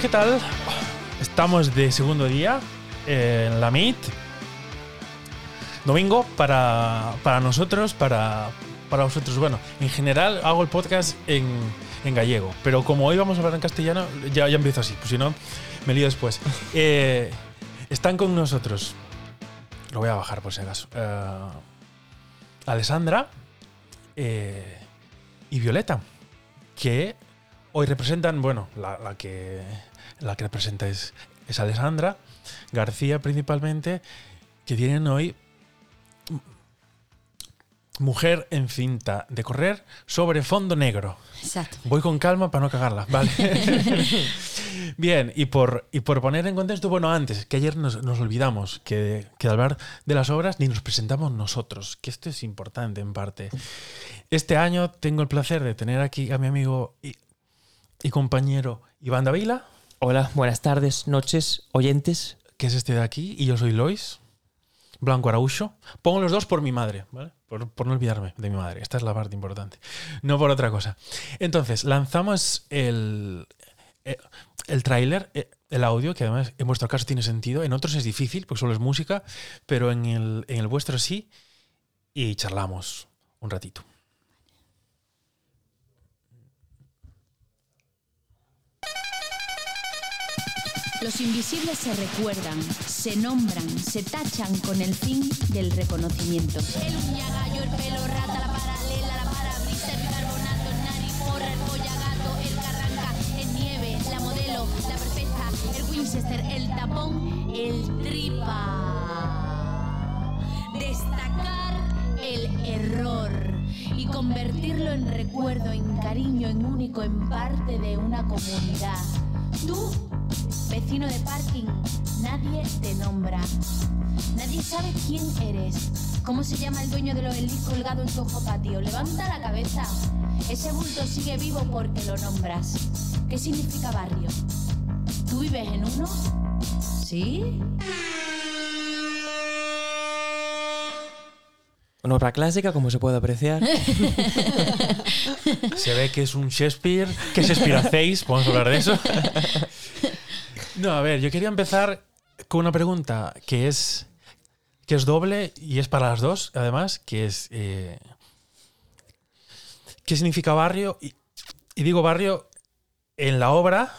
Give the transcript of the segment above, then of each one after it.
Buenas, ¿qué tal? Estamos de segundo día en la Meet. Domingo para, para nosotros, para, para vosotros. Bueno, en general hago el podcast en, en gallego, pero como hoy vamos a hablar en castellano, ya, ya empiezo así, pues si no, me lío después. Eh, están con nosotros, lo voy a bajar por si acaso, eh, Alessandra eh, y Violeta, que hoy representan, bueno, la, la que, la que representa es, es Alessandra, García principalmente, que tienen hoy Mujer en cinta de correr sobre fondo negro. Exacto. Voy con calma para no cagarla, ¿vale? Bien, y por, y por poner en contexto, bueno, antes, que ayer nos, nos olvidamos que, que al hablar de las obras ni nos presentamos nosotros, que esto es importante en parte. Este año tengo el placer de tener aquí a mi amigo y, compañero Iván Davila, Hola, buenas tardes, noches, oyentes. que es este de aquí, y yo soy Lois, Blanco Araujo. Pongo los dos por mi madre, ¿vale? Por, por no olvidarme de mi madre. Esta es la parte importante. No por otra cosa. Entonces, lanzamos el, eh, el tráiler, eh, el audio, que además en vuestro caso tiene sentido. En otros es difícil, porque solo es música, pero en el, en el vuestro sí. Y charlamos un ratito. Los invisibles se recuerdan, se nombran, se tachan con el fin del reconocimiento. El uñagallo, el pelo rata, la paralela, la parabrisa, el bicarbonato, el nariz, porra, el polla gato, el carranca, el nieve, la modelo, la perfecta, el Winchester, el tapón, el tripa. Destacar el error y convertirlo en recuerdo, en cariño, en único, en parte de una comunidad. Tú, vecino de parking, nadie te nombra. Nadie sabe quién eres. ¿Cómo se llama el dueño del obelisco colgado en tu ojo patio? Levanta la cabeza. Ese bulto sigue vivo porque lo nombras. ¿Qué significa barrio? ¿Tú vives en uno? ¿Sí? Una obra clásica, como se puede apreciar. Se ve que es un Shakespeare. ¿Qué Shakespeare hacéis? Podemos hablar de eso. No, a ver, yo quería empezar con una pregunta que es que es doble y es para las dos, además, que es eh, ¿qué significa barrio? Y, y digo barrio en la obra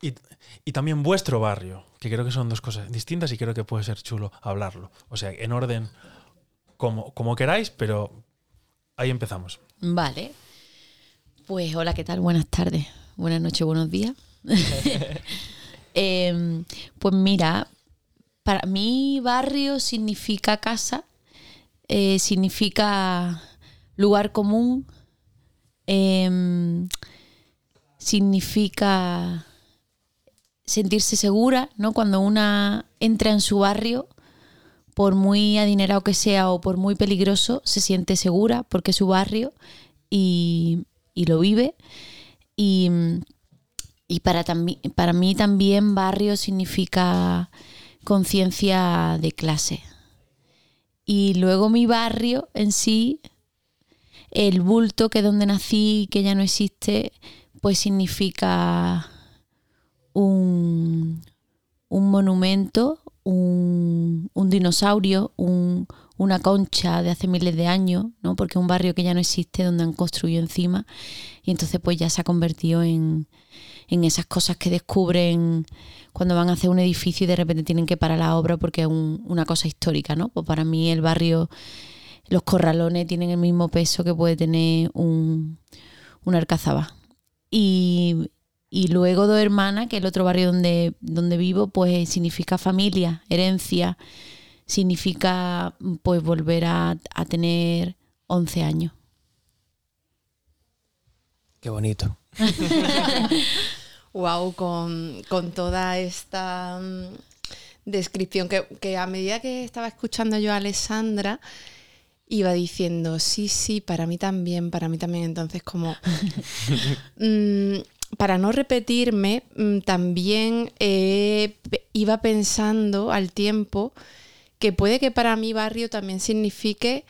y, y también vuestro barrio, que creo que son dos cosas distintas y creo que puede ser chulo hablarlo. O sea, en orden como, como queráis, pero ahí empezamos. Vale. Pues hola, ¿qué tal? Buenas tardes, buenas noches, buenos días. Em, pues mira, para mí barrio significa casa, eh, significa lugar común, em, significa sentirse segura, ¿no? Cuando una entra en su barrio, por muy adinerado que sea o por muy peligroso, se siente segura porque es su barrio y, y lo vive. Y, y para, para mí también barrio significa conciencia de clase. Y luego mi barrio en sí, el bulto que donde nací, que ya no existe, pues significa un, un monumento, un, un dinosaurio, un- una concha de hace miles de años, ¿no? Porque un barrio que ya no existe, donde han construido encima, y entonces pues ya se ha convertido en, en esas cosas que descubren cuando van a hacer un edificio y de repente tienen que parar la obra porque es un- una cosa histórica, ¿no? Pues para mí el barrio, los corralones tienen el mismo peso que puede tener un, un. Y, y luego Dos Hermanas, que es el otro barrio donde, donde vivo, pues significa familia, herencia, significa pues volver a, a tener 11 años. Qué bonito. Wow, con, con toda esta mm, descripción que, que a medida que estaba escuchando yo a Alessandra, iba diciendo, sí, sí, para mí también, para mí también. Entonces, como, mm, para no repetirme, mm, también eh, iba pensando al tiempo que puede que para mi barrio también signifique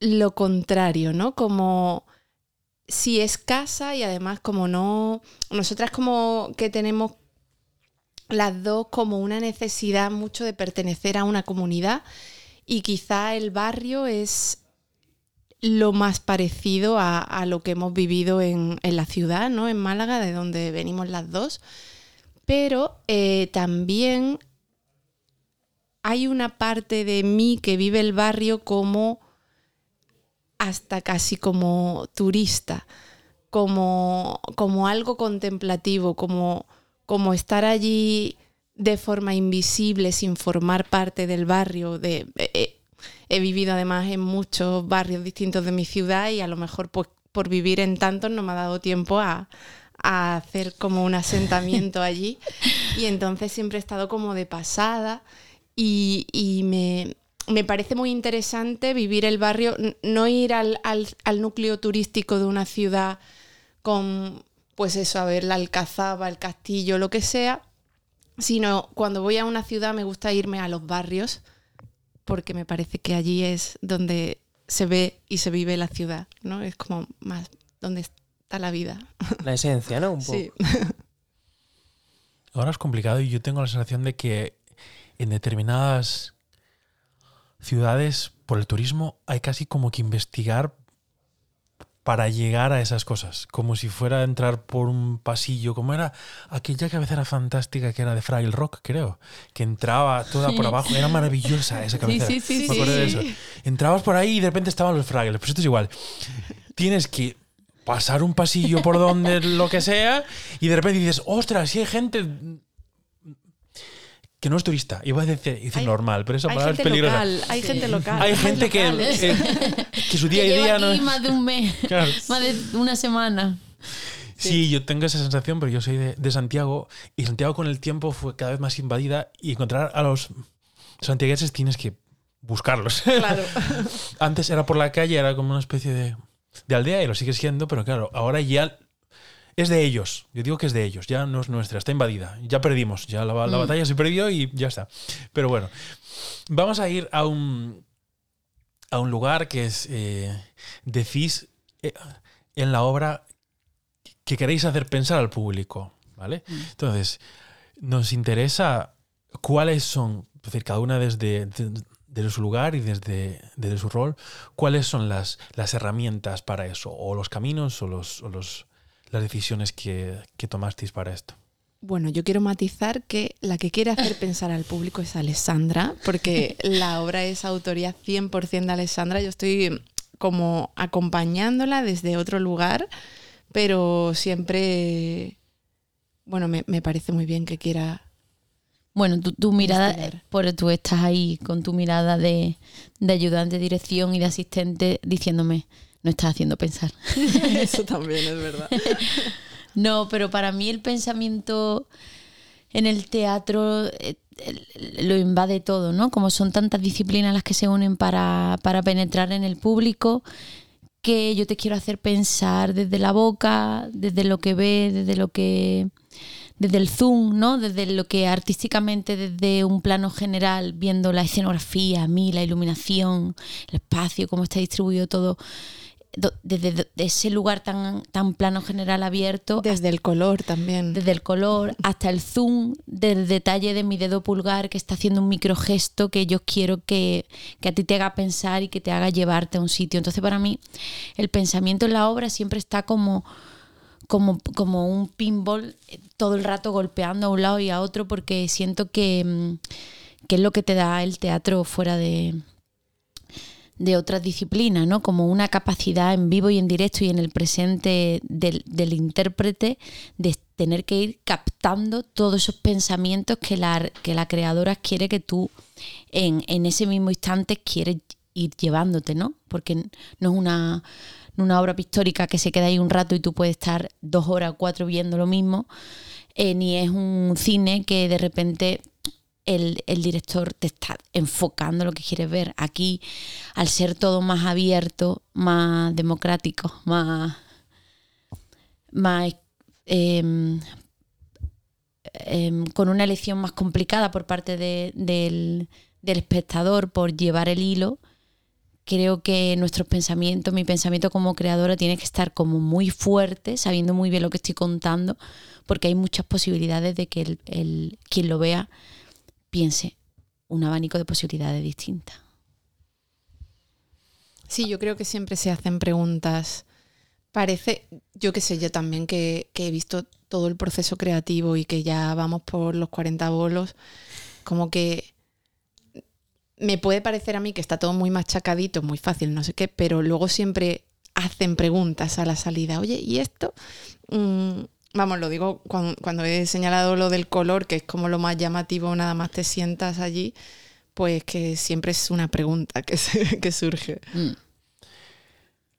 lo contrario, ¿no? Como si es casa y además como no, nosotras como que tenemos las dos como una necesidad mucho de pertenecer a una comunidad y quizá el barrio es lo más parecido a, a lo que hemos vivido en, en la ciudad, ¿no? En Málaga, de donde venimos las dos. Pero eh, también hay una parte de mí que vive el barrio como hasta casi como turista, como, como algo contemplativo, como, como estar allí de forma invisible, sin formar parte del barrio. De, eh, eh, he vivido además en muchos barrios distintos de mi ciudad y a lo mejor pues, por vivir en tantos no me ha dado tiempo a, a hacer como un asentamiento allí. Y entonces siempre he estado como de pasada y, y me, me parece muy interesante vivir el barrio, no ir al, al- al núcleo turístico de una ciudad con, pues eso, a ver la alcazaba, el castillo, lo que sea, sino cuando voy a una ciudad me gusta irme a los barrios porque me parece que allí es donde se ve y se vive la ciudad, ¿no? Es como más donde está la vida. La esencia, ¿no? Un poco. Sí. Ahora es complicado y yo tengo la sensación de que en determinadas ciudades, por el turismo, hay casi como que investigar para llegar a esas cosas. Como si fuera a entrar por un pasillo, como era aquella cabecera fantástica que era de Fraggle Rock, creo. Que entraba toda por abajo. Era maravillosa esa cabecera. sí, sí, Me acuerdo de sí. eso. Entrabas por ahí y de repente estaban los Fraggles. Pues esto es igual. Tienes que pasar un pasillo por donde lo que sea y de repente dices, ostras, si hay gente que no es turista. Iba a decir, normal, pero esa palabra es peligrosa. local, hay gente local. Hay gente que, locales. eh, que su día que a día no más de un mes, Claro. más de una semana. Sí, yo tengo esa sensación, pero yo soy de, de Santiago y Santiago con el tiempo fue cada vez más invadida y encontrar a los santiagueses tienes que buscarlos. Claro. Antes era por la calle, era como una especie de, de aldea y lo sigue siendo, pero claro, ahora ya es de ellos. Yo digo que es de ellos, ya no es nuestra, está invadida. Ya perdimos, ya la, la Mm. batalla se perdió y ya está. Pero bueno, vamos a ir a un, a un lugar que es, eh, decís eh, en la obra que queréis hacer pensar al público, ¿vale? Entonces, nos interesa cuáles son, es decir, cada una desde, de- desde su lugar y desde, desde su rol, cuáles son las, las herramientas para eso, o los caminos o, los, o los, las decisiones que, que tomasteis para esto. Bueno, yo quiero matizar que la que quiere hacer pensar al público es Alessandra, porque la obra es autoría 100% de Alessandra. Yo estoy como acompañándola desde otro lugar, pero siempre, bueno, me, me parece muy bien que quiera... Bueno, tu, tu mirada, por tú estás ahí con tu mirada de, de ayudante de dirección y de asistente diciéndome, no estás haciendo pensar. Eso también es verdad. No, pero para mí el pensamiento en el teatro eh, lo invade todo, ¿no? Como son tantas disciplinas las que se unen para, para penetrar en el público, que yo te quiero hacer pensar desde la boca, desde lo que ves, desde lo que desde el zoom, ¿no? Desde lo que artísticamente, desde un plano general, viendo la escenografía, a mí, la iluminación, el espacio, cómo está distribuido todo, do- desde de ese lugar tan, tan plano general abierto, Desde el color también. desde el color hasta el zoom del detalle de mi dedo pulgar que está haciendo un microgesto que yo quiero que, que a ti te haga pensar y que te haga llevarte a un sitio. Entonces para mí el pensamiento en la obra siempre está como, como, como un pinball eh, todo el rato golpeando a un lado y a otro porque siento que, mm, que es lo que te da el teatro fuera de, de otras disciplinas, ¿no? Como una capacidad en vivo y en directo y en el presente del, del intérprete de tener que ir captando todos esos pensamientos que la, que la creadora quiere que tú en, en ese mismo instante quieres ir llevándote, ¿no? Porque no es una, una obra pictórica que se queda ahí un rato y tú puedes estar dos horas, cuatro viendo lo mismo, eh, ni es un cine que de repente el, el director te está enfocando lo que quieres ver. Aquí, al ser todo más abierto, más democrático, más, más em, em, con una elección más complicada por parte de- del, del espectador por llevar el hilo, creo que nuestros pensamientos, mi pensamiento como creadora tiene que estar como muy fuerte, sabiendo muy bien lo que estoy contando, porque hay muchas posibilidades de que el, el- quien lo vea piense un abanico de posibilidades distintas. Sí, yo creo que siempre se hacen preguntas. Parece, yo qué sé, yo también que, que he visto todo el proceso creativo y que ya vamos por los 40 bolos, como que me puede parecer a mí que está todo muy machacadito, muy fácil, no sé qué, pero luego siempre hacen preguntas a la salida. Oye, ¿y esto? Mm, vamos, lo digo cuando, cuando he señalado lo del color, que es como lo más llamativo, nada más te sientas allí, pues que siempre es una pregunta que, se- que surge. Mm.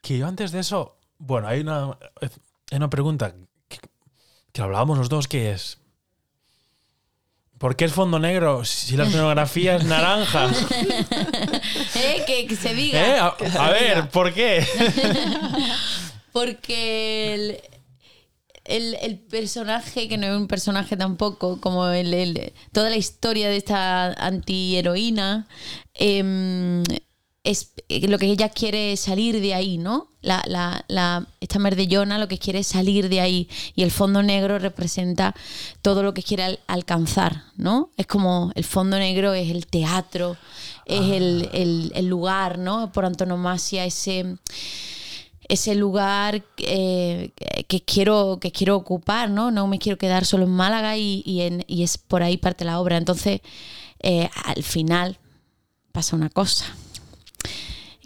Que yo antes de eso, bueno, hay una, hay una pregunta que, que hablábamos los dos que es. ¿Por qué es fondo negro si la escenografía es naranja? Eh, que, que se diga. ¿Eh? A, a ver, ¿por qué? Porque el, el- el personaje, que no es un personaje tampoco, como el, el- toda la historia de esta antiheroína, em, es eh, lo que ella quiere es salir de ahí, ¿no? La, la, la- esta merdellona lo que quiere es salir de ahí y el fondo negro representa todo lo que quiere al- alcanzar, ¿no? Es como el fondo negro es el teatro, es el, el- el lugar, ¿no? Por antonomasia, ese ese lugar eh, que quiero que quiero ocupar, ¿no? No me quiero quedar solo en Málaga y, y en- y es por ahí parte la obra. Entonces, eh, al final pasa una cosa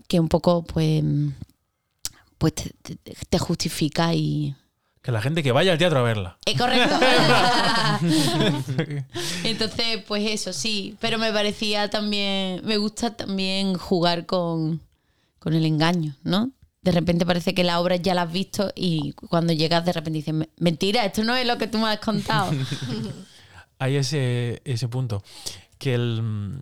que un poco, pues, pues te, te- te justifica y... Que la gente que vaya al teatro a verla. Eh, correcto. Entonces, pues eso, sí. Pero me parecía también, me gusta también jugar con, con el engaño, ¿no? De repente parece que la obra ya la has visto y cuando llegas de repente dices, "Me- mentira, esto no es lo que tú me has contado. Hay ese, ese punto. Que el. mm,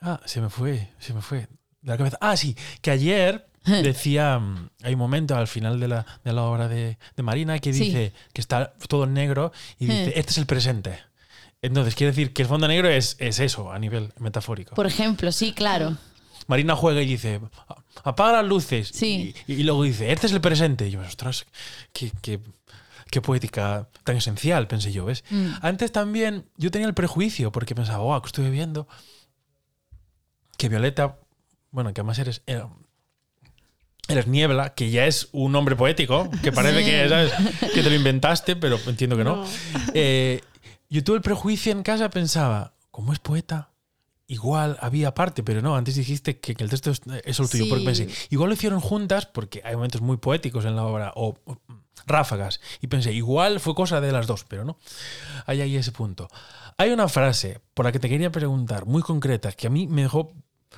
Ah, se me fue, se me fue. De la cabeza. Ah, sí, que ayer decía. mm, Hay un momento al final de la, de la obra de, de Marina que Sí. dice que está todo en negro y dice: Eh. Este es el presente. Entonces, quiere decir que el fondo negro es, es eso a nivel metafórico. Por ejemplo, sí, claro. Marina juega y dice, apaga las luces. Sí. Y, y luego dice, este es el presente. Y yo, ostras, qué, qué- qué poética tan esencial, pensé yo, ¿ves? Mm. Antes también yo tenía el prejuicio, porque pensaba, wow, que estuve viendo que Violeta, bueno, que además eres... eh, Eres Niebla, que ya es un nombre poético, que parece Sí. que, ¿sabes? que te lo inventaste, pero entiendo que no. No. Eh, yo tuve el prejuicio en casa, pensaba, como es poeta, igual había parte, pero no, antes dijiste que, que el texto es, es solo tuyo, Sí. porque pensé, igual lo hicieron juntas, porque hay momentos muy poéticos en la obra, o, o ráfagas, y pensé, igual fue cosa de las dos, pero no. Hay ahí ese punto. Hay una frase por la que te quería preguntar, muy concreta, que a mí me dejó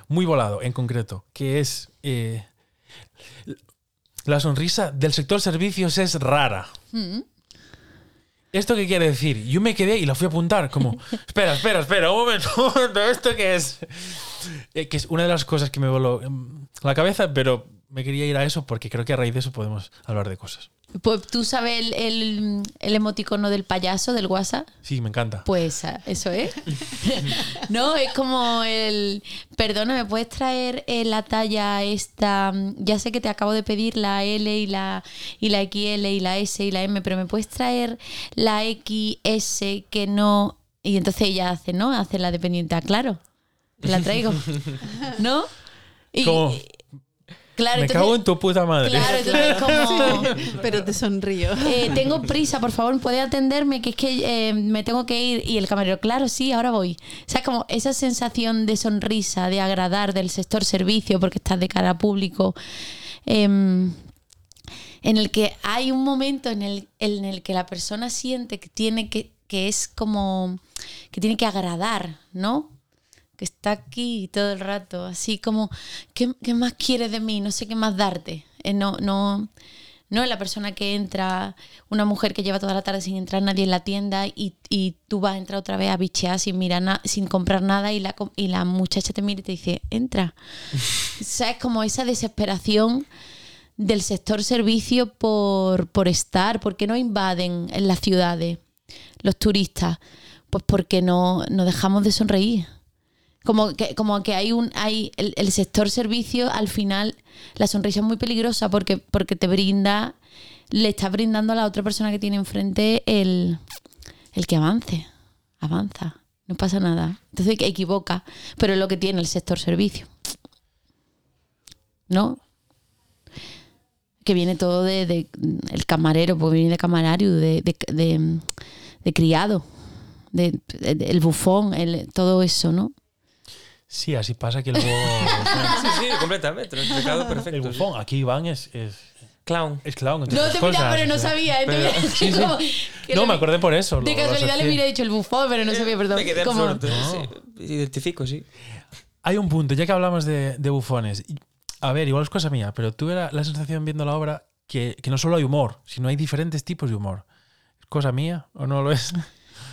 muy volado en concreto, que es... eh, la sonrisa del sector servicios es rara. Mm. ¿Esto qué quiere decir? Yo me quedé y la fui a apuntar como, espera, espera, espera, un momento, un momento, ¿esto qué es? Eh, que es una de las cosas que me voló em, la cabeza, pero me quería ir a eso porque creo que a raíz de eso podemos hablar de cosas. Pues tú sabes el, el, el emoticono del payaso del WhatsApp. Sí, me encanta. Pues ah, eso es. no, es como el. Perdona, ¿me puedes traer eh, la talla esta? Ya sé que te acabo de pedir la L y la, y la XL y la S y la M, pero ¿me puedes traer la XS que no.? Y entonces ella hace, ¿no? Hace la dependiente. Ah, claro, te la traigo. ¿No? Y, Como, claro, me entonces- cago en tu puta madre. Claro, entonces como. Pero te sonrío. Eh, tengo prisa, por favor, ¿puede atenderme? Que es que eh, me tengo que ir. Y el camarero, claro, sí, ahora voy. O sea, como esa sensación de sonrisa, de agradar del sector servicio, porque estás de cara a público, em, en el que hay un momento en el, en el que la persona siente que tiene que, que es como, que tiene que agradar, ¿no? Que está aquí todo el rato, así como, ¿qué, qué más quieres de mí? No sé qué más darte. Eh, no, no, no es la persona que entra, una mujer que lleva toda la tarde sin entrar nadie en la tienda y, y tú vas a entrar otra vez a bichear sin, mirar na- sin comprar nada y la, y la muchacha te mira y te dice, entra. o sea, es como esa desesperación del sector servicio por, por estar, porque no invaden en las ciudades los turistas, pues porque no, no dejamos de sonreír. Como que, como que hay un, hay el, el sector servicio, al final, la sonrisa es muy peligrosa porque, porque te brinda, le estás brindando a la otra persona que tiene enfrente el, el que avance. Avanza. No pasa nada. Entonces equivoca. Pero es lo que tiene el sector servicio. ¿No? Que viene todo de, de- el camarero, pues viene de camarario, de, de, de- criado, de- el bufón, el, todo eso, ¿no? Sí, así pasa que luego. Sí, sí, completamente. Lo explicado el perfecto. sí. bufón, aquí Iván es, es, Clown. es clown. No te miraba, pero no sabía. ¿eh? Pero- sí, sí. No, le- me acordé por eso. De lo- lo casualidad le asocié. hubiera dicho el bufón, pero no sabía, perdón. Me quedé absorto. No. sí. Identifico, sí. Hay un punto, ya que hablamos de, de bufones. A ver, igual es cosa mía, pero tuve la, la sensación viendo la obra que, que no solo hay humor, sino hay diferentes tipos de humor. ¿Es cosa mía o no lo es?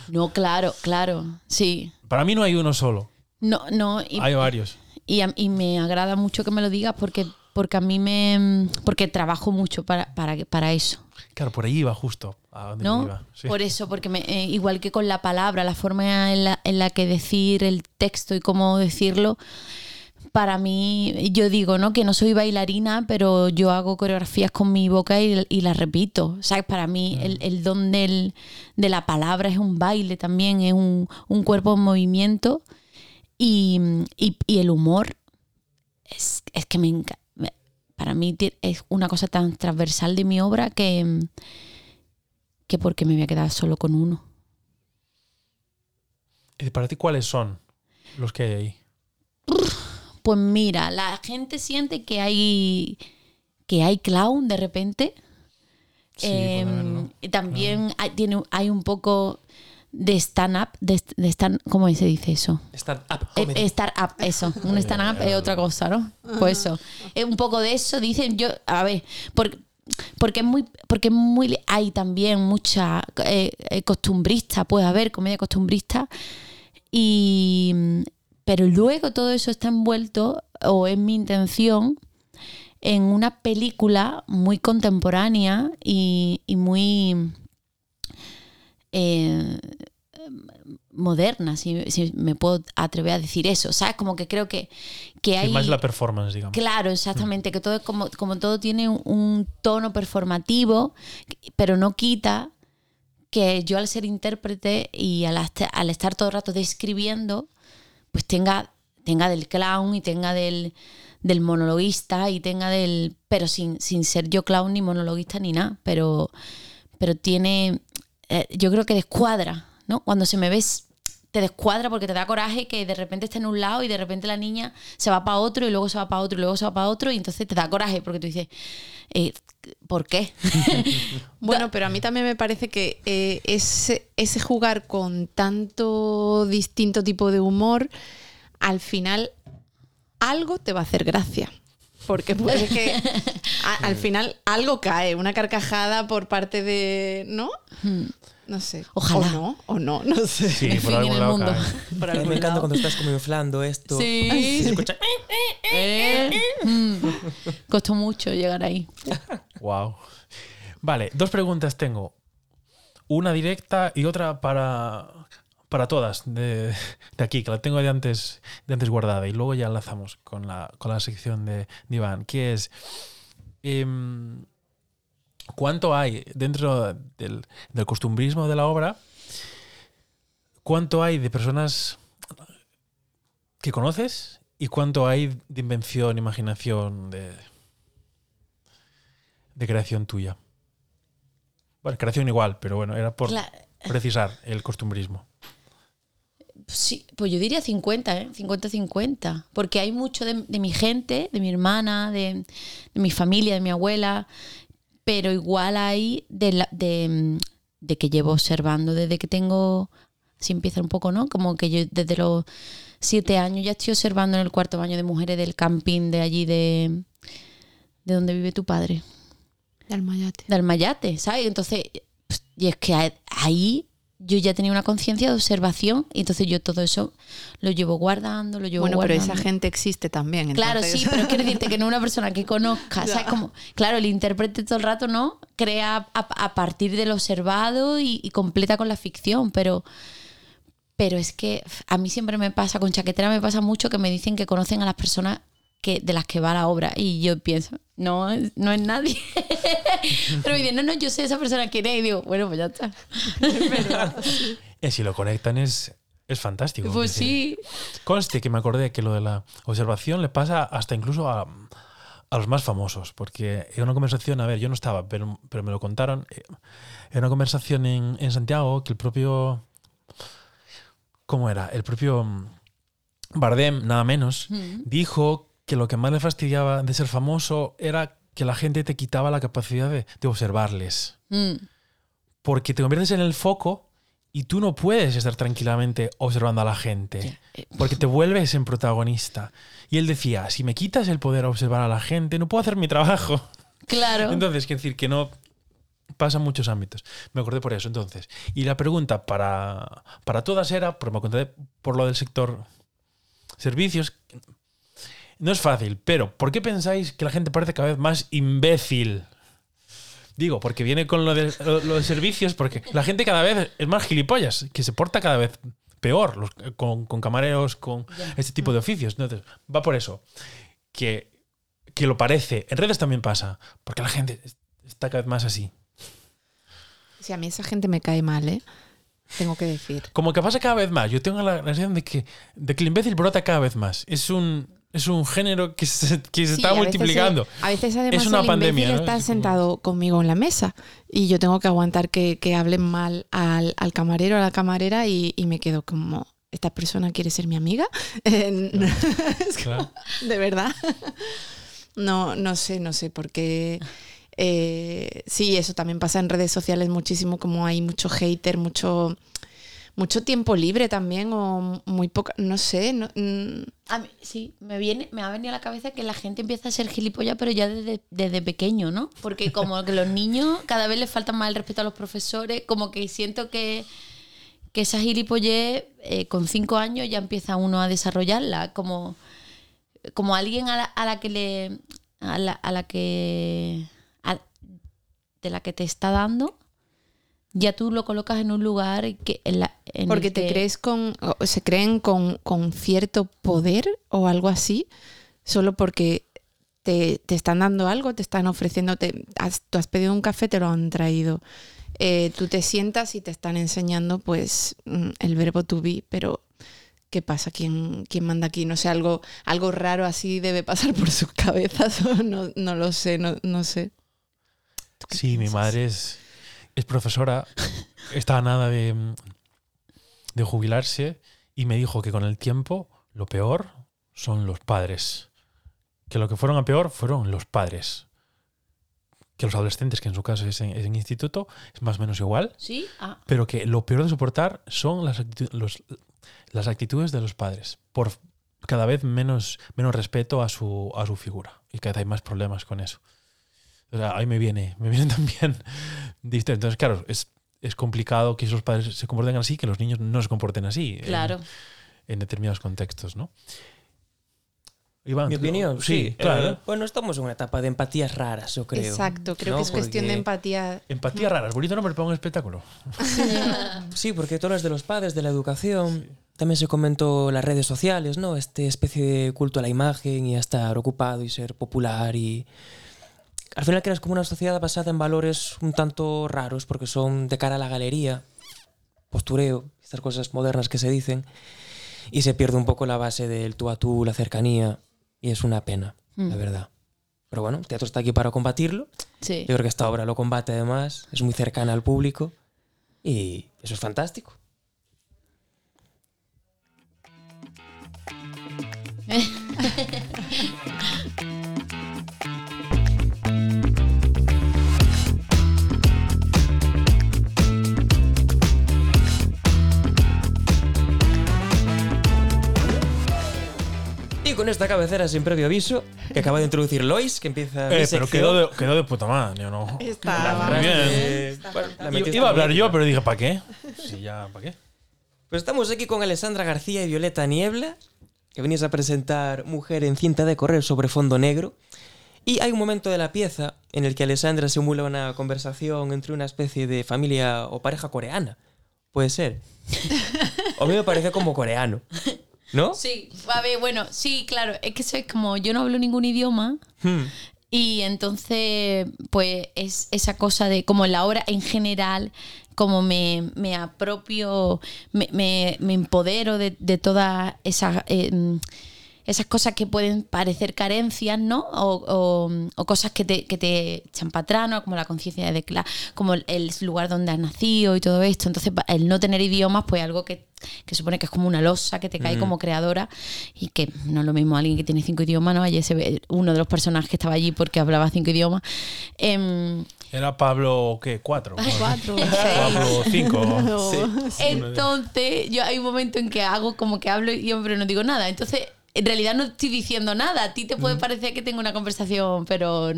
No, claro, claro. Sí. Para mí no hay uno solo, No, no. Y, hay varios. y, y me agrada mucho que me lo digas porque, porque a mí me. Porque trabajo mucho para, para, para eso. Claro, por ahí iba justo. A donde ¿no? iba. sí. Por eso, porque me- eh, igual que con la palabra, la forma en la, en la que decir el texto y cómo decirlo, para mí, yo digo, ¿no? Que no soy bailarina, pero yo hago coreografías con mi boca y, y las repito. ¿Sabes? Para mí el, el don del- de la palabra es un baile también, es un, un cuerpo en movimiento y, y- y el humor es, es que me encanta. Para mí es una cosa tan transversal de mi obra que, que porque me voy a quedar solo con uno. ¿Y para ti cuáles son los que hay ahí? Pues mira, la gente siente que hay que hay clown de repente. Sí, Em, también hay, tiene, hay un poco de stand-up, de, de stand, ¿cómo se dice eso? Stand up Eh, eh, Start-up, eso. Un stand-up es otra cosa, ¿no? Pues eso. Es un poco de eso, dicen yo, a ver, porque, porque es muy, porque es muy, hay también mucha eh, eh, costumbrista, puede haber comedia costumbrista, y, pero luego todo eso está envuelto, o es mi intención, en una película muy contemporánea y, y muy eh, moderna, si, si me puedo atrever a decir eso. ¿Sabes? Como que creo que, que hay. más la performance, digamos. Claro, exactamente, que todo es como, como todo tiene un, tono performativo, pero no quita que yo al ser intérprete y al estar todo el rato describiendo, pues tenga, tenga del clown y tenga del, del monologuista y tenga del... pero sin, sin ser yo clown ni monologuista ni nada, pero, pero tiene... eh, yo creo que descuadra, ¿no? Cuando se me ves te descuadra porque te da coraje que de repente está en un lado y de repente la niña se va para otro y luego se va para otro y luego se va para otro y entonces te da coraje porque tú dices, eh, ¿por qué? Bueno, pero a mí también me parece que eh, ese, ese jugar con tanto distinto tipo de humor, al final algo te va a hacer gracia. Porque puede que a- al final algo cae, una carcajada por parte de. ¿no? No sé. Ojalá. O no, o no, no sé. Sí, En por fin, algún en el lado mundo. cae. Por algún me encanta lado. cuando estás como inflando esto. Sí. Y se escucha. Eh, mm. Costó mucho llegar ahí. Wow. Vale, dos preguntas tengo. Una directa y otra para, para todas de, de aquí, que la tengo de antes, de antes guardada. Y luego ya enlazamos con la, con la sección de, de Iván, que es... em, ¿Cuánto hay dentro del, del costumbrismo de la obra? ¿Cuánto hay de personas que conoces? ¿Y cuánto hay de invención, imaginación, de, de creación tuya? Bueno, creación igual, pero bueno, era por precisar el costumbrismo. Sí, pues yo diría 50, ¿eh? 50-50. Porque hay mucho de, de mi gente, de mi hermana, de, de mi familia, de mi abuela, pero igual hay de, la- de, de que llevo observando desde que tengo, si empieza un poco, ¿no? Como que yo desde los siete años ya estoy observando en el cuarto baño de mujeres del camping de allí de, de donde vive tu padre De Almayate. de Almayate, ¿sabes? Entonces, y es que ahí yo ya tenía una conciencia de observación y entonces yo todo eso lo llevo guardando, lo llevo Bueno, pero guardando. esa gente existe también. Claro, entonces- sí, pero quiero decirte que no una persona que conozca, ¿sabes? Como, claro, el intérprete todo el rato, ¿no? Crea a, a partir del observado y, y completa con la ficción, pero, Pero es que a mí siempre me pasa, con chaquetera me pasa mucho que me dicen que conocen a las personas que, de las que va la obra. Y yo pienso, no, es- no es nadie. Pero me dicen, no, no, yo sé esa persona quién es. Y digo, bueno, pues ya está. Y si lo conectan es, es fantástico. Pues Es decir, sí. Conste que me acordé que lo de la observación le pasa hasta incluso a, a los más famosos, porque en una conversación, a ver, yo no estaba, pero, pero me lo contaron, eh, en una conversación en, en Santiago que el propio... ¿Cómo era? El propio mm, Bardem, nada menos, Mm. dijo que lo que más le fastidiaba de ser famoso era que la gente te quitaba la capacidad de, de observarles. Mm. Porque te conviertes en el foco y tú no puedes estar tranquilamente observando a la gente. Eh, Porque te vuelves en protagonista. Y él decía, si me quitas el poder a observar a la gente, no puedo hacer mi trabajo. Claro. Entonces, quiero decir que no pasa en muchos ámbitos. Me acordé por eso, entonces. Y la pregunta para, para todas era, porque me acordé por lo del sector servicios, no es fácil, pero ¿por qué pensáis que la gente parece cada vez más imbécil? Digo, porque viene con lo de, lo- lo de servicios, porque la gente cada vez es más gilipollas, que se porta cada vez peor los- con, con camareros, con este tipo de oficios. Entonces, va por eso. Que, que lo parece. En redes también pasa, porque la gente es- está cada vez más así. Si a mí esa gente me cae mal, ¿eh? Tengo que decir. Como que pasa cada vez más. Yo tengo la la sensación de que, de que el imbécil brota cada vez más. Es un, es un género que se, que se Sí, está a veces, multiplicando. eh, A veces, además, Es una el pandemia, ¿no? está sentado conmigo en la mesa y yo tengo que aguantar que, que hablen mal al, al camarero, a la camarera y, y me quedo como, ¿esta persona quiere ser mi amiga? Eh, es como, Claro. ¿De verdad? No, no sé, no sé, porque eh, sí, eso también pasa en redes sociales muchísimo, como hay mucho hater, mucho, mucho tiempo libre también, o muy poca, no sé, no, mm, sí, me viene, me ha venido a la cabeza que la gente empieza a ser gilipollas, pero ya desde, desde pequeño, ¿no? Porque como que los niños cada vez les falta más el respeto a los profesores, como que siento que, que esa gilipollez eh, con cinco años ya empieza uno a desarrollarla, como, como alguien a la, a la que le. a la, a la que. a- de la que te está dando, ya tú lo colocas en un lugar que, en la, en el porque te que- crees con, o se creen con, con cierto poder o algo así, solo porque te, te están dando algo, te están ofreciendo, te, has- tú has pedido un café, te lo han traído. Eh, tú te sientas y te están enseñando pues mm, el verbo to be, pero ¿qué pasa? ¿Quién, quién manda aquí? No sé, algo, algo raro así debe pasar por sus cabezas, o no, no lo sé, no, no sé. ¿Tú qué Sí, mi madre es, es profesora, está a nada de, de jubilarse y me dijo que con el tiempo lo peor son los padres. Que lo que fueron a peor fueron los padres. Que los adolescentes, que en su caso es en, es en instituto, es más o menos igual, ¿Sí? Ah, pero que lo peor de soportar son las, los- las actitudes de los padres, por cada vez menos, menos respeto a su, a su figura. Y cada vez hay más problemas con eso. O sea, ahí me viene, me viene también historia. Entonces, claro, es, es complicado que esos padres se comporten así, que los niños no se comporten así. en- claro. En, determinados contextos, ¿no? Iván, Mi opinión, sí. claro. Eh, bueno, estamos en una etapa de empatías raras, yo creo. Exacto, creo ¿no? que es cuestión de empatía. Empatía rara, es bonito nombre para un espectáculo. Sí, porque tú hablas de los padres, de la educación. También se comentó las redes sociales, ¿no? Este especie de culto a la imagen y a estar ocupado y ser popular y... Al final creas como una sociedad basada en valores un tanto raros porque son de cara a la galería, postureo, estas cosas modernas que se dicen, y se pierde un poco la base del tú a tú, la cercanía, y es una pena, la Mm. verdad. Pero bueno, el teatro está aquí para combatirlo. Sí. Yo creo que esta obra lo combate además, es muy cercana al público y eso es fantástico. con esta cabecera sin previo aviso, que acaba de introducir Lois, que empieza mi Eh, pero quedó de, quedó de puta madre, ¿o ¿no? Estaba. Muy bien. Eh, bueno, la Iba- a hablar yo, pero dije, ¿para qué? Sí, ya, ¿para qué? Pues estamos aquí con Alessandra García y Violeta Niebla, que venís a presentar Mujer en cinta de correr sobre fondo negro. Y hay un momento de la pieza en el que Alessandra simula una conversación entre una especie de familia o pareja coreana, Puede ser. O a mí me parece como coreano. ¿No? Sí, a ver, bueno, sí, claro, es que eso es como yo no hablo ningún idioma Hmm. y entonces pues es esa cosa de como en la obra en general, como me, me apropio, me, me- me empodero de, de todas esas... eh, esas cosas que pueden parecer carencias, ¿no? O, o- o cosas que te, que te echan para atrás, ¿no? Como la conciencia de clase, como el, lugar donde has nacido y todo esto. Entonces, el no tener idiomas, pues algo que, que supone que es como una losa que te cae como creadora y que no es lo mismo alguien que tiene cinco idiomas, ¿no? Ayer se ve uno de los personajes que estaba allí porque hablaba cinco idiomas. Em, Era Pablo, ¿qué? ¿Cuatro? Cuatro, Pablo, cinco. Sí. Entonces, yo hay un momento en que hago como que hablo y pero no digo nada. Entonces, en realidad no estoy diciendo nada. A ti te puede parecer que tengo una conversación, pero.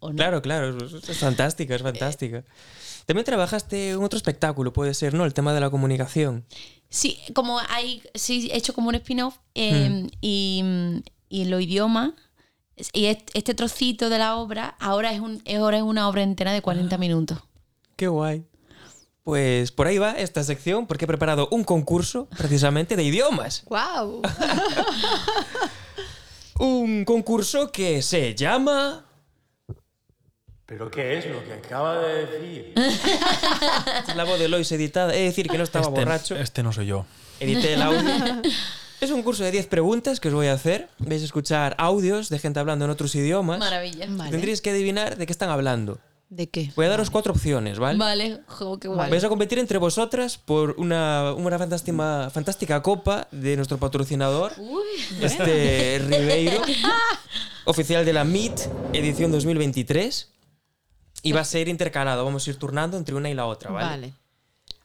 o no. Claro, claro, es, fantástica, es fantástica. También trabajaste en otro espectáculo, puede ser, ¿no? El tema de la comunicación. Sí, como hay. Sí, he hecho como un spin-off eh, y, y los idiomas. Y est- este trocito de la obra ahora es, un, ahora es una obra entera de 40 minutos. Qué guay. Pues por ahí va esta sección, porque he preparado un concurso precisamente de idiomas. ¡Wow! Un concurso que se llama... ¿Pero qué es lo que acaba de decir? Es la voz de Lois editada. Es decir, que no estaba Este, borracho. este no soy yo. Edité el audio. Es un curso de 10 preguntas que os voy a hacer. Vais a escuchar audios de gente hablando en otros idiomas. Maravilla. Vale. Tendréis que adivinar de qué están hablando. ¿De qué? Voy a daros cuatro opciones, ¿vale? Vale, jo, qué guay. Vais a competir entre vosotras por una, una fantástica, fantástica copa de nuestro patrocinador, este Ribeiro, oficial de la MIT, edición 2023. Y va a ser intercalado, vamos a ir turnando entre una y la otra, ¿vale? Vale.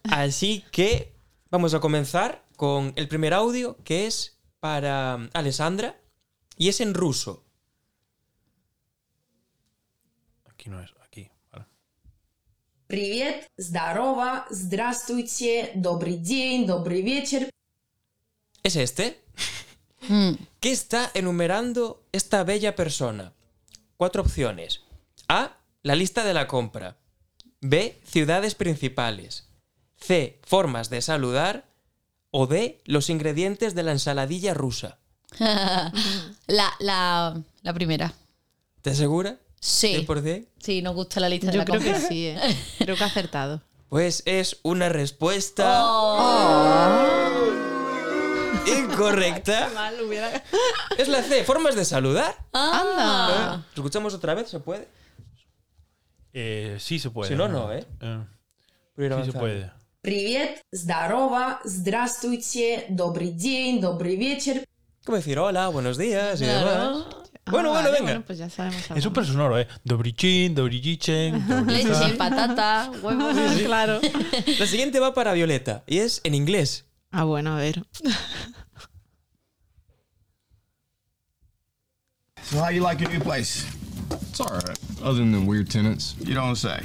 Así que vamos a comenzar con el primer audio que es para Alessandra y es en ruso. Aquí no es. Привет, здорово, здравствуйте, добрый день, добрый вечер. ¿Es este? Mm. ¿Qué está enumerando esta bella persona? Cuatro opciones. A. La lista de la compra. B. Ciudades principales. C. Formas de saludar. O D. Los ingredientes de la ensaladilla rusa. la, la, la primera. ¿Te segura? Sí. 100%? Sí, nos gusta la lista de Yo la creo que compra. sí, ¿eh? Creo que ha acertado. Pues es una respuesta Oh. incorrecta. Mal hubiera. Es la C. Formas de saludar. Ah. ¿Lo escuchamos otra vez? ¿Se puede? Eh, sí se puede. Si no, no, ¿eh? Eh, Voy a ir sí se avanzando. puede. Привет, здорово, здравствуйте, добрый день, добрый вечер. Como decir hola, buenos días y Claro. demás. Ah, Bueno, bueno, vale, venga. Bueno, pues ya sabemos algo. Es súper sonoro, ¿eh? Dobrichin, Dobrigichen. Leche, patata, huevos. Claro. La siguiente va para Violeta y es en inglés. Ah, bueno, a ver. So how you like your new place? It's all right, other than the weird tenants. You don't say.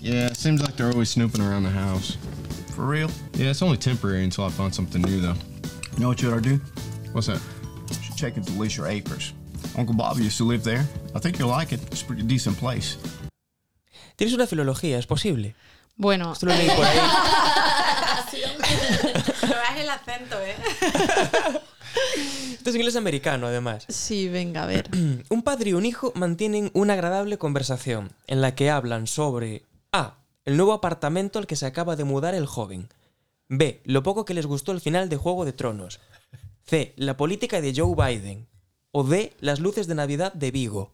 Yeah, it seems like they're always snooping around the house. For real? Yeah, it's only temporary until I find something new, though. You know what you ought to do? What's that? You should check into Leisure Acres. Uncle Bob used to live there. I think you'll like it. It's a pretty decent place. Tienes una filología, es posible. Bueno, Esto lo leí por ahí. pero es el acento, ¿eh? Esto es inglés americano, además. Sí, venga, a ver. Un padre y un hijo mantienen una agradable conversación en la que hablan sobre A. El nuevo apartamento al que se acaba de mudar el joven. B. Lo poco que les gustó el final de Juego de Tronos. C. La política de Joe Biden. O D. Las luces de Navidad de Vigo.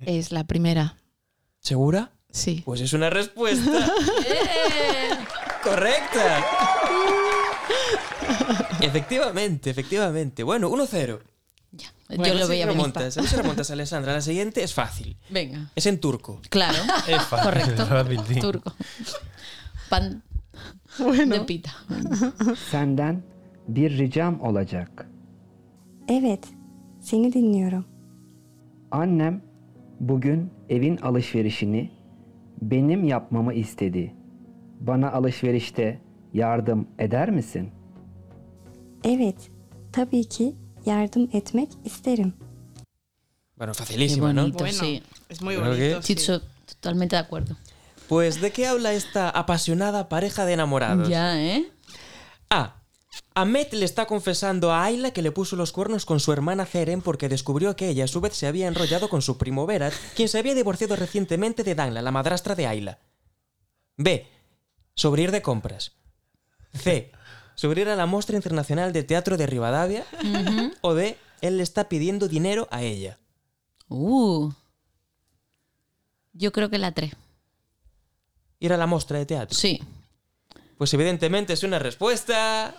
Es la primera. ¿Segura? Sí. Pues es una respuesta correcta. Efectivamente, efectivamente. Bueno, 1-0. Ya, Bueno, yo lo a veía venir. a ver si remontas, Alessandra. La siguiente es fácil. Venga. Es en turco. Claro. Es fácil, Correcto. fácil. Turco. Pan Bueno. de pita. Senden bir ricam olacak. Evet, seni dinliyorum. Annem bugün evin alışverişini benim yapmamı istedi. Bana alışverişte yardım eder misin? Evet, tabii ki yardım etmek isterim. Bueno, Qué facilísima, ¿no? bonito, Bueno, sí. es muy Creo bonito. que- sí. Chicho, totalmente de acuerdo. Pues, ¿de qué habla esta apasionada pareja de enamorados? Ya, ¿eh? A. Ahmed le está confesando a Ayla que le puso los cuernos con su hermana Ceren porque descubrió que ella a su vez se había enrollado con su primo Berat, quien se había divorciado recientemente de Danla, la madrastra de Ayla. B. Sobre ir de compras. C. Sobre ir a la Mostra Internacional de Teatro de Rivadavia. O D. Él le está pidiendo dinero a ella. Uh. Yo creo que la 3. Ir a la Mostra de Teatro. Sí. Pues evidentemente es una respuesta...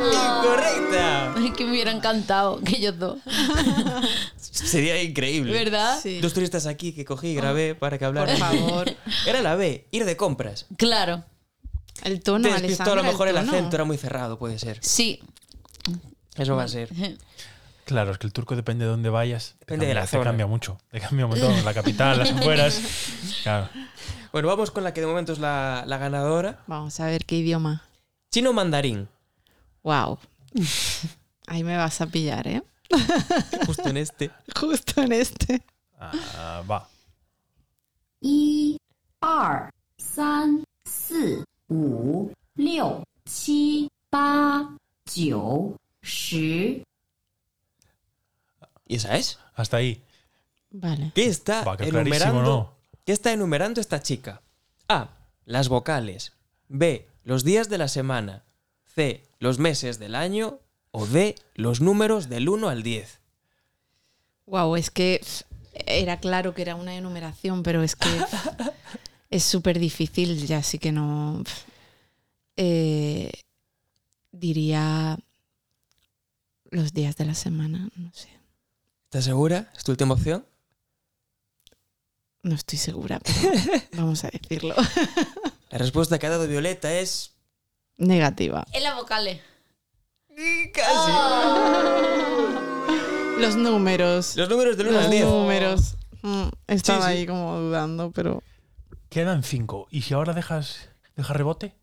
¡Incorrecta! Ay, que me hubiera encantado que ellos dos. Sería increíble. ¿Verdad? Sí. Dos turistas aquí que cogí y grabé para que hablaran. Por favor. Era la B, ir de compras. Claro. El tono, Te despistó a lo mejor el tono. acento era muy cerrado, puede ser. Sí. Eso va a ser. Claro, es que el turco depende de dónde vayas. Depende cambia, de la zona. Te cambia mucho. Te cambia un montón. La capital, las afueras. Claro. Bueno, vamos con la que de momento es la, la ganadora. Vamos a ver qué idioma. Chino mandarín. Wow. Ahí me vas a pillar, ¿eh? Justo en este. Justo en este. Ah, va. Y R san si wu liu qi ba jiu shi ¿Y esa es? Hasta ahí. Vale. ¿Qué está Va, enumerando? ¿no? ¿Qué está enumerando esta chica? A. Las vocales. B. Los días de la semana. C. Los meses del año. O D. Los números del 1 al 10. Wow, es que era claro que era una enumeración, pero es que es súper difícil, ya sí que no. Eh, diría los días de la semana, no sé. ¿Estás segura? ¿Es tu última opción? No estoy segura, pero vamos a decirlo. La respuesta que ha dado Violeta es. Negativa. En las vocales. Casi. Los números. Los números del 1 Los al 10. números. Mm, estaba Sí, sí. ahí como dudando, pero. Quedan cinco. ¿Y si ahora dejas, dejas rebote?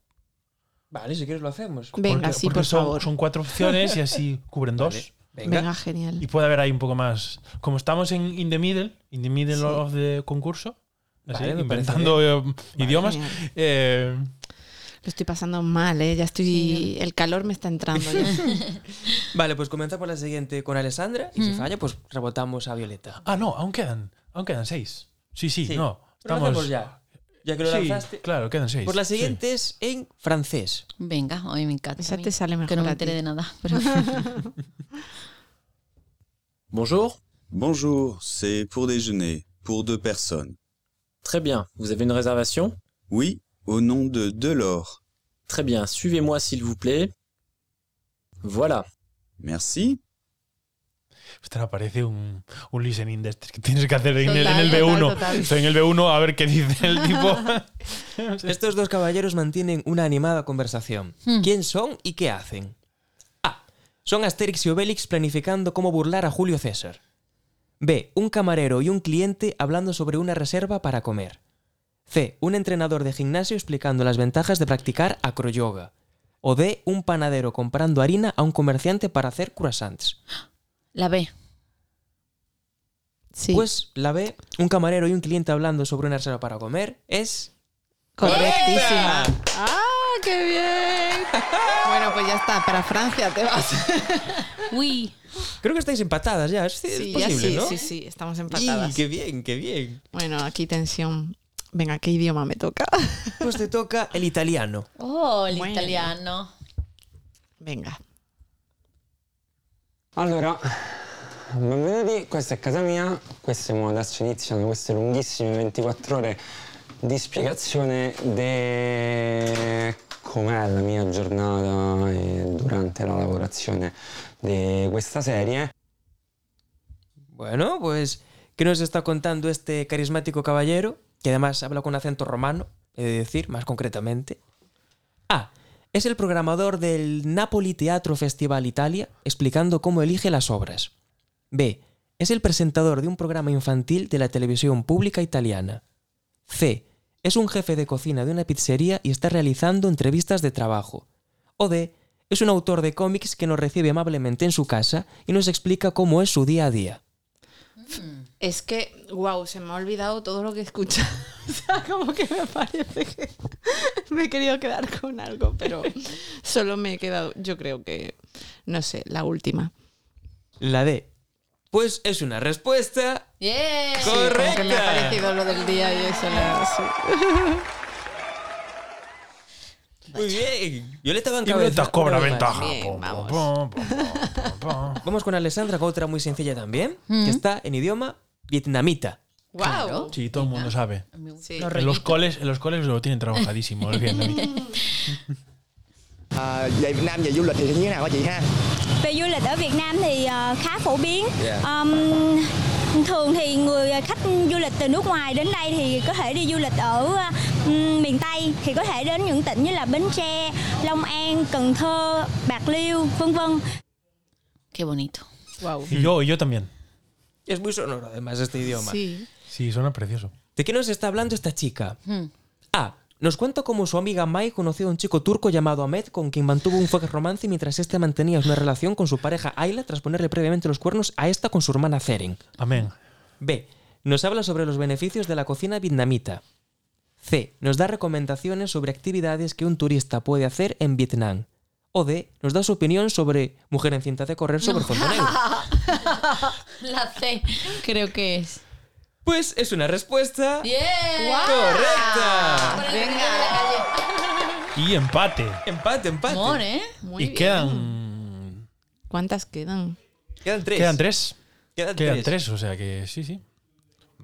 Vale, si quieres lo hacemos. Venga, Porque- sí, porque por son, favor. son cuatro opciones y así cubren dos. Vale, Venga. Venga, genial. Y puede haber ahí un poco más. Como estamos en in the middle, in the middle Sí. of the concurso, así, Vale, inventando eh, Vale, idiomas. Eh, Lo estoy pasando mal, ¿eh? Ya estoy. El calor me está entrando. ya. Vale, pues comenzamos la siguiente con Alessandra. Y si Mm. falla, pues rebotamos a Violeta. ah, no, aún quedan. Aún quedan seis. Sí, sí, Sí. no. Estamos. ya. Ya que lo Sí, lanzaste. claro, quedan seis. Pues la sí. siguiente es en francés. Venga, hoy me encanta. Esa a mí, te sale mejor Que no me a enteré de nada. Pero Bonjour. Bonjour, c'est pour déjeuner, pour deux personnes. Très bien. Vous avez une réservation? Oui, au nom de Delors. Très bien. Suivez-moi s'il vous plaît. Voilà. Merci. Ostras, parece un, un listening de que tienes que hacer en, el, en Total, el total, B1. total. Estoy en el B1 a ver qué dice el tipo. Estos dos caballeros mantienen una animada conversación. Hmm. ¿Quién son y qué hacen? A. Son Asterix y Obelix planificando cómo burlar a Julio César. B. Un camarero y un cliente hablando sobre una reserva para comer. C. Un entrenador de gimnasio explicando las ventajas de practicar acroyoga. O D. Un panadero comprando harina a un comerciante para hacer croissants. la B. Sí. Pues la B. Un camarero y un cliente hablando sobre una reserva para comer es... Correctísima. ¡Ah, qué bien! Bueno, pues ya está. Para Francia te vas. Uy. Creo que estáis empatadas ya. Es, es Sí, ya posible, sí, ¿no? sí, sí. Estamos ¡Y, empatadas. ¡Qué bien, qué bien! Bueno, aquí tensión. Venga, ¿qué idioma me toca? Pues te toca el italiano. Oh, el Bueno. italiano. Venga. Allora, benvenuti, questa è casa mia, queste adesso iniziano queste lunghissime 24 ore di spiegazione di com'è la mia giornata durante la lavorazione di questa serie. Bueno, pues, ¿qué nos está contando este carismático caballero? Que además habla con acento romano, he de decir, más concretamente. A. Es el programador del Napoli Teatro Festival Italia, explicando cómo elige las obras. B. Es el presentador de un programa infantil de la televisión pública italiana. C. Es un jefe de cocina de una pizzería y está realizando entrevistas de trabajo. O D. Es un autor de cómics que nos recibe amablemente en su casa y nos explica cómo es su día a día. Es que, wow, se me ha olvidado todo lo que he escuchado. O sea, como que me parece que me he querido quedar con algo, pero solo me he quedado, yo creo que, no sé, la última. La D. Pues es una respuesta Yeah. Sí, como que me ha correcta. parecido lo del día y eso. la- sí. Muy bien. Violeta va en Y Violeta cabeza. cobra ventaja. Bien, vamos. Vamos con Alessandra con otra muy sencilla también, Mm. que está en idioma vietnamita. Wow. Sí, todo el mundo sabe. Sí. Los En los coles, en los coles lo tienen trabajadísimo el vietnamita. À, về Việt Nam về du lịch thì như thế nào hả chị ha? Về du lịch ở Việt Nam thì ờ, khá phổ biến. Dạ. Ờm, thường thì người khách du lịch từ nước ngoài đến đây thì có thể đi du lịch ở ừm, miền Tây thì có thể đến những tỉnh như là Bến Tre, Long An, Cần Thơ, Bạc Liêu, vân vân. Qué bonito. Wow. Y yo, y yo también. Es muy sonoro además este idioma. Sí. Sí, suena precioso. ¿De qué nos está hablando esta chica? Hmm. A. Nos cuenta cómo su amiga Mai conoció a un chico turco llamado Ahmed con quien mantuvo un fuerte romance mientras este mantenía una relación con su pareja Ayla tras ponerle previamente los cuernos a esta con su hermana Zeren. Amén. B. Nos habla sobre los beneficios de la cocina vietnamita. C. Nos da recomendaciones sobre actividades que un turista puede hacer en Vietnam. O D. Nos da su opinión sobre mujer en cinta de correr sobre fondo negro. La C, creo que es. Pues es una respuesta ¡Bien! correcta. Y empate. Empate, empate. Amor, ¿eh? Muy y bien. quedan. ¿Cuántas quedan? Quedan tres. Quedan tres. Quedan Quedan tres. tres, o sea que sí, sí.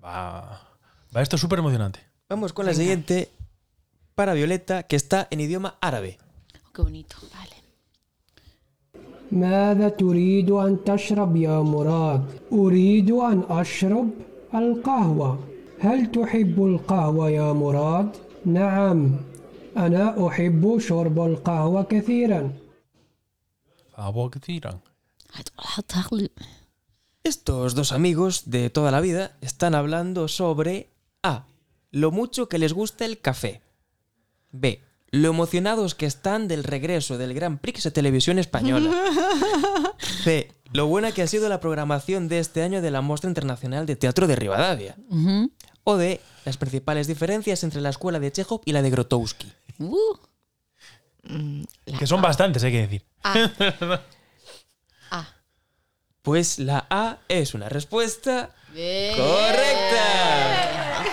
Va, va esto súper emocionante. Vamos con la siguiente para Violeta, que está en idioma árabe. Qué bonito. Vale. ماذا تريد أن تشرب يا مراد؟ أريد أن أشرب القهوة. هل تحب القهوة يا مراد؟ نعم، أنا أحب شرب القهوة كثيرا. قهوة كثيرا. Estos dos amigos de toda la vida están hablando sobre A. Lo mucho que les gusta el café. B. Lo emocionados que están del regreso del Gran Prix de Televisión Española. C. Lo buena que ha sido la programación de este año de la Mostra Internacional de Teatro de Rivadavia. O D. Las principales diferencias entre la escuela de Chekhov y la de Grotowski. Uh, Que son bastantes, hay que decir. Pues la A es una respuesta Bien. correcta.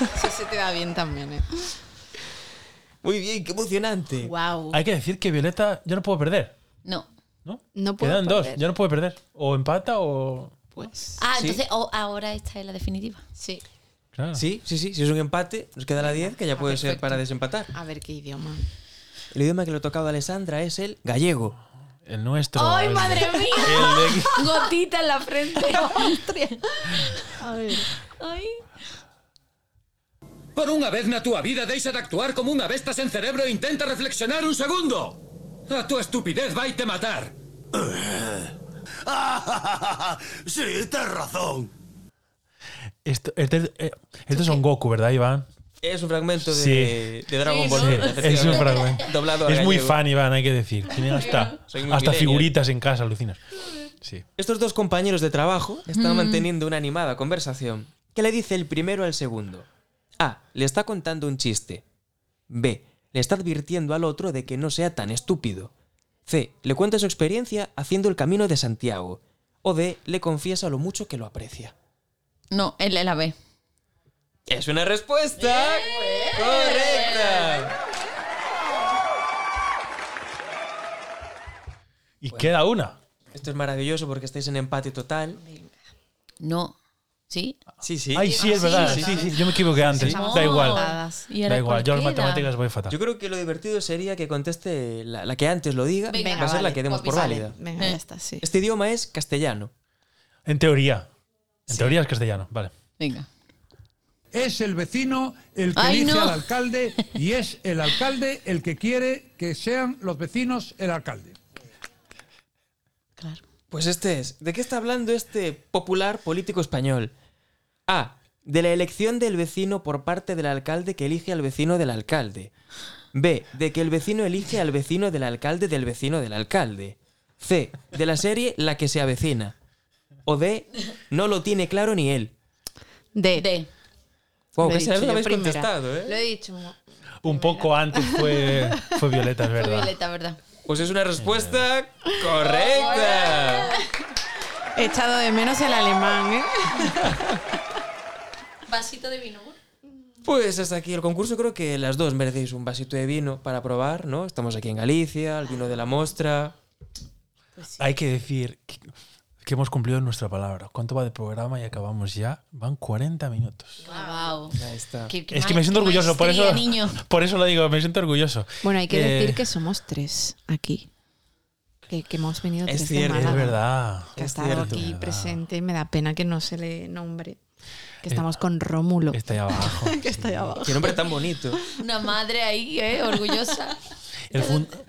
Eso se te da bien también, ¿eh? Muy bien, qué emocionante. Wow. Hay que decir que Violeta ya no puede perder. No. ¿No? No puedo Quedan dos, ya no puede perder. O empata o. Pues. Ah, Sí. entonces oh, ahora esta es la definitiva. Sí. Claro. Sí, sí, sí. Si es un empate, nos queda la 10, que ya puede ser perfecto. para desempatar. A ver qué idioma. El idioma que le ha tocado a Alessandra es el gallego. El nuestro. ¡Ay, el- madre mía! el de- Gotita en la frente. A ver. Ay. Por unha vez na túa vida deixa de actuar como unha besta sen cerebro e intenta reflexionar un segundo. A túa estupidez vaite matar. sí, tienes razón. Esto, este- eh, esto es un Goku, ¿verdad, Iván? Es un fragmento de, Sí. de Dragon Sí, Ball. Z, es un fragmento. Doblado Es muy fan, Iván, hay que decir. Tiene hasta, hasta figuritas en casa, alucinas. Sí. Estos dos compañeros de trabajo están Mm. manteniendo una animada conversación. ¿Qué le dice el primero al segundo? A. Le está contando un chiste. B. Le está advirtiendo al otro de que no sea tan estúpido. C. Le cuenta su experiencia haciendo el camino de Santiago. O D. Le confiesa lo mucho que lo aprecia. No, de la B. Es una respuesta correcta. Y queda una. Esto es maravilloso porque estáis en empate total. No. ¿Sí? Sí, sí. Ay, sí, es verdad. Sí, sí, yo me equivoqué antes. Sí. Da igual. ¿Y ahora Da igual, yo en queda? matemáticas voy fatal. Yo creo que lo divertido sería que conteste la, la que antes lo diga. Venga, va a ser la que demos por Vale, válida. Venga, ya está, sí. Este idioma es castellano. En teoría. En teoría es castellano, vale. Venga. Es el vecino el que Ay, elige no. al alcalde y es el alcalde el que quiere que sean los vecinos el alcalde. Pues este es. ¿De qué está hablando este popular político español? A. De la elección del vecino por parte del alcalde que elige al vecino del alcalde. B. De que el vecino elige al vecino del alcalde del vecino del alcalde. C. De la serie La que se avecina. o D, no lo tiene claro ni él. D. D. Wow, Lo he dicho lo habéis primera. contestado, ¿eh? Lo he dicho. Un poco antes fue, fue Violeta, es Fue verdad. Violeta, ¿verdad? Pues es una respuesta correcta. He echado de menos el alemán, ¿eh? Vasito de vino. Pues hasta aquí el concurso. Creo que las dos merecéis un vasito de vino para probar, ¿no? Estamos aquí en Galicia, el vino de la mostra. Hay que decir que, que hemos cumplido nuestra palabra. ¿Cuánto va de programa y acabamos ya? Van 40 minutos. Wow. Ahí está. Qué- qué Es que me siento orgulloso, por eso, niño. por eso lo digo, me siento orgulloso. Bueno, hay que Eh, decir que somos tres aquí. Que, que hemos venido Es tres cierto. de Es Málaga. verdad. Que ha Es estado cierto. aquí Verdad. presente y me da pena que no se le nombre. Que Eh, estamos con Rómulo. Está ahí abajo. que está ahí abajo. Qué nombre tan bonito. Una madre ahí, ¿eh? Orgullosa. El,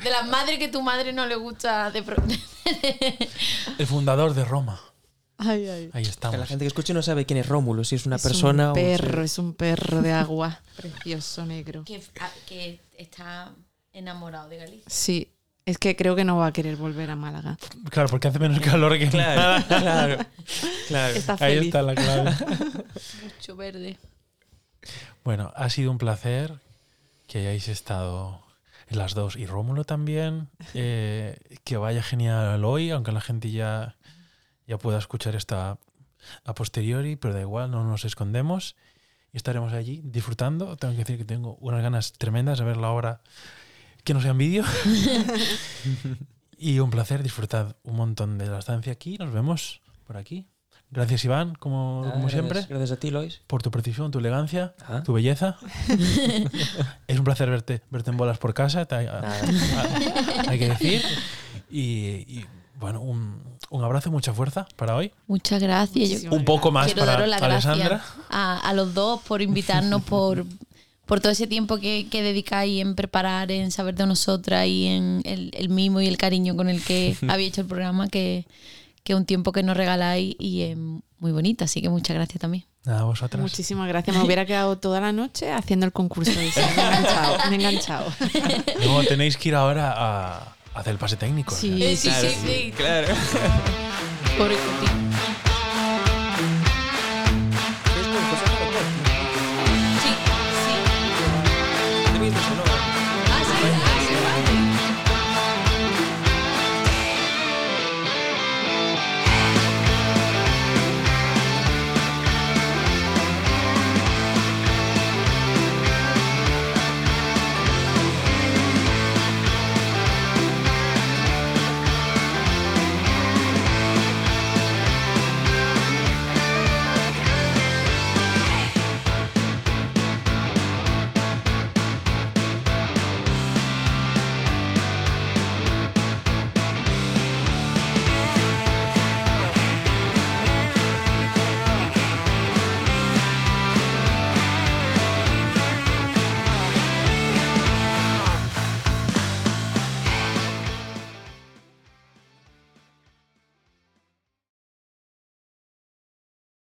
De la madre que tu madre no le gusta de el fundador de Roma. Ay, ay. Ahí estamos. la gente que escuche no sabe quién es Rómulo, si es una Es persona un o perro, es un perro de agua. Precioso, negro. que, ah, que está enamorado de Galicia. Sí, es que creo que no va a querer volver a Málaga. Claro, porque hace menos calor que Claro, claro, claro. Está Ahí feliz. está la clave. Mucho verde. Bueno, ha sido un placer que hayáis estado las dos. Y Rómulo también. eh, que vaya genial hoy, aunque la gente ya, ya pueda escuchar esta a posteriori, pero da igual, no nos escondemos. Y estaremos allí disfrutando. Tengo que decir que tengo unas ganas tremendas de ver la obra que no sea en vídeo. y un placer, disfrutad un montón de la estancia aquí. Nos vemos por aquí. Gracias, Iván, como, Nada, como gracias- siempre Gracias a ti, Lois. por tu precisión, tu elegancia, Ah. tu belleza. es un placer verte, verte en bolas por casa, te- a- a- hay que decir. Y, y, bueno, un, un abrazo, mucha fuerza para hoy. Muchas gracias. Muchísimas Un poco más quiero para Alessandra. a, a los dos por invitarnos, por, por todo ese tiempo que, que dedicáis en preparar, en saber de nosotras y en el, el mimo y el cariño con el que habéis hecho el programa, que que es un tiempo que nos regaláis y es muy bonito. Así que muchas gracias también. Nada, vosotras. Muchísimas gracias. Me hubiera quedado toda la noche haciendo el concurso. ese. Me he enganchado. Me he enganchado. No, tenéis que ir ahora a, a hacer el pase técnico. o sea. Sí, sí, sí, sí. Claro. Pobre.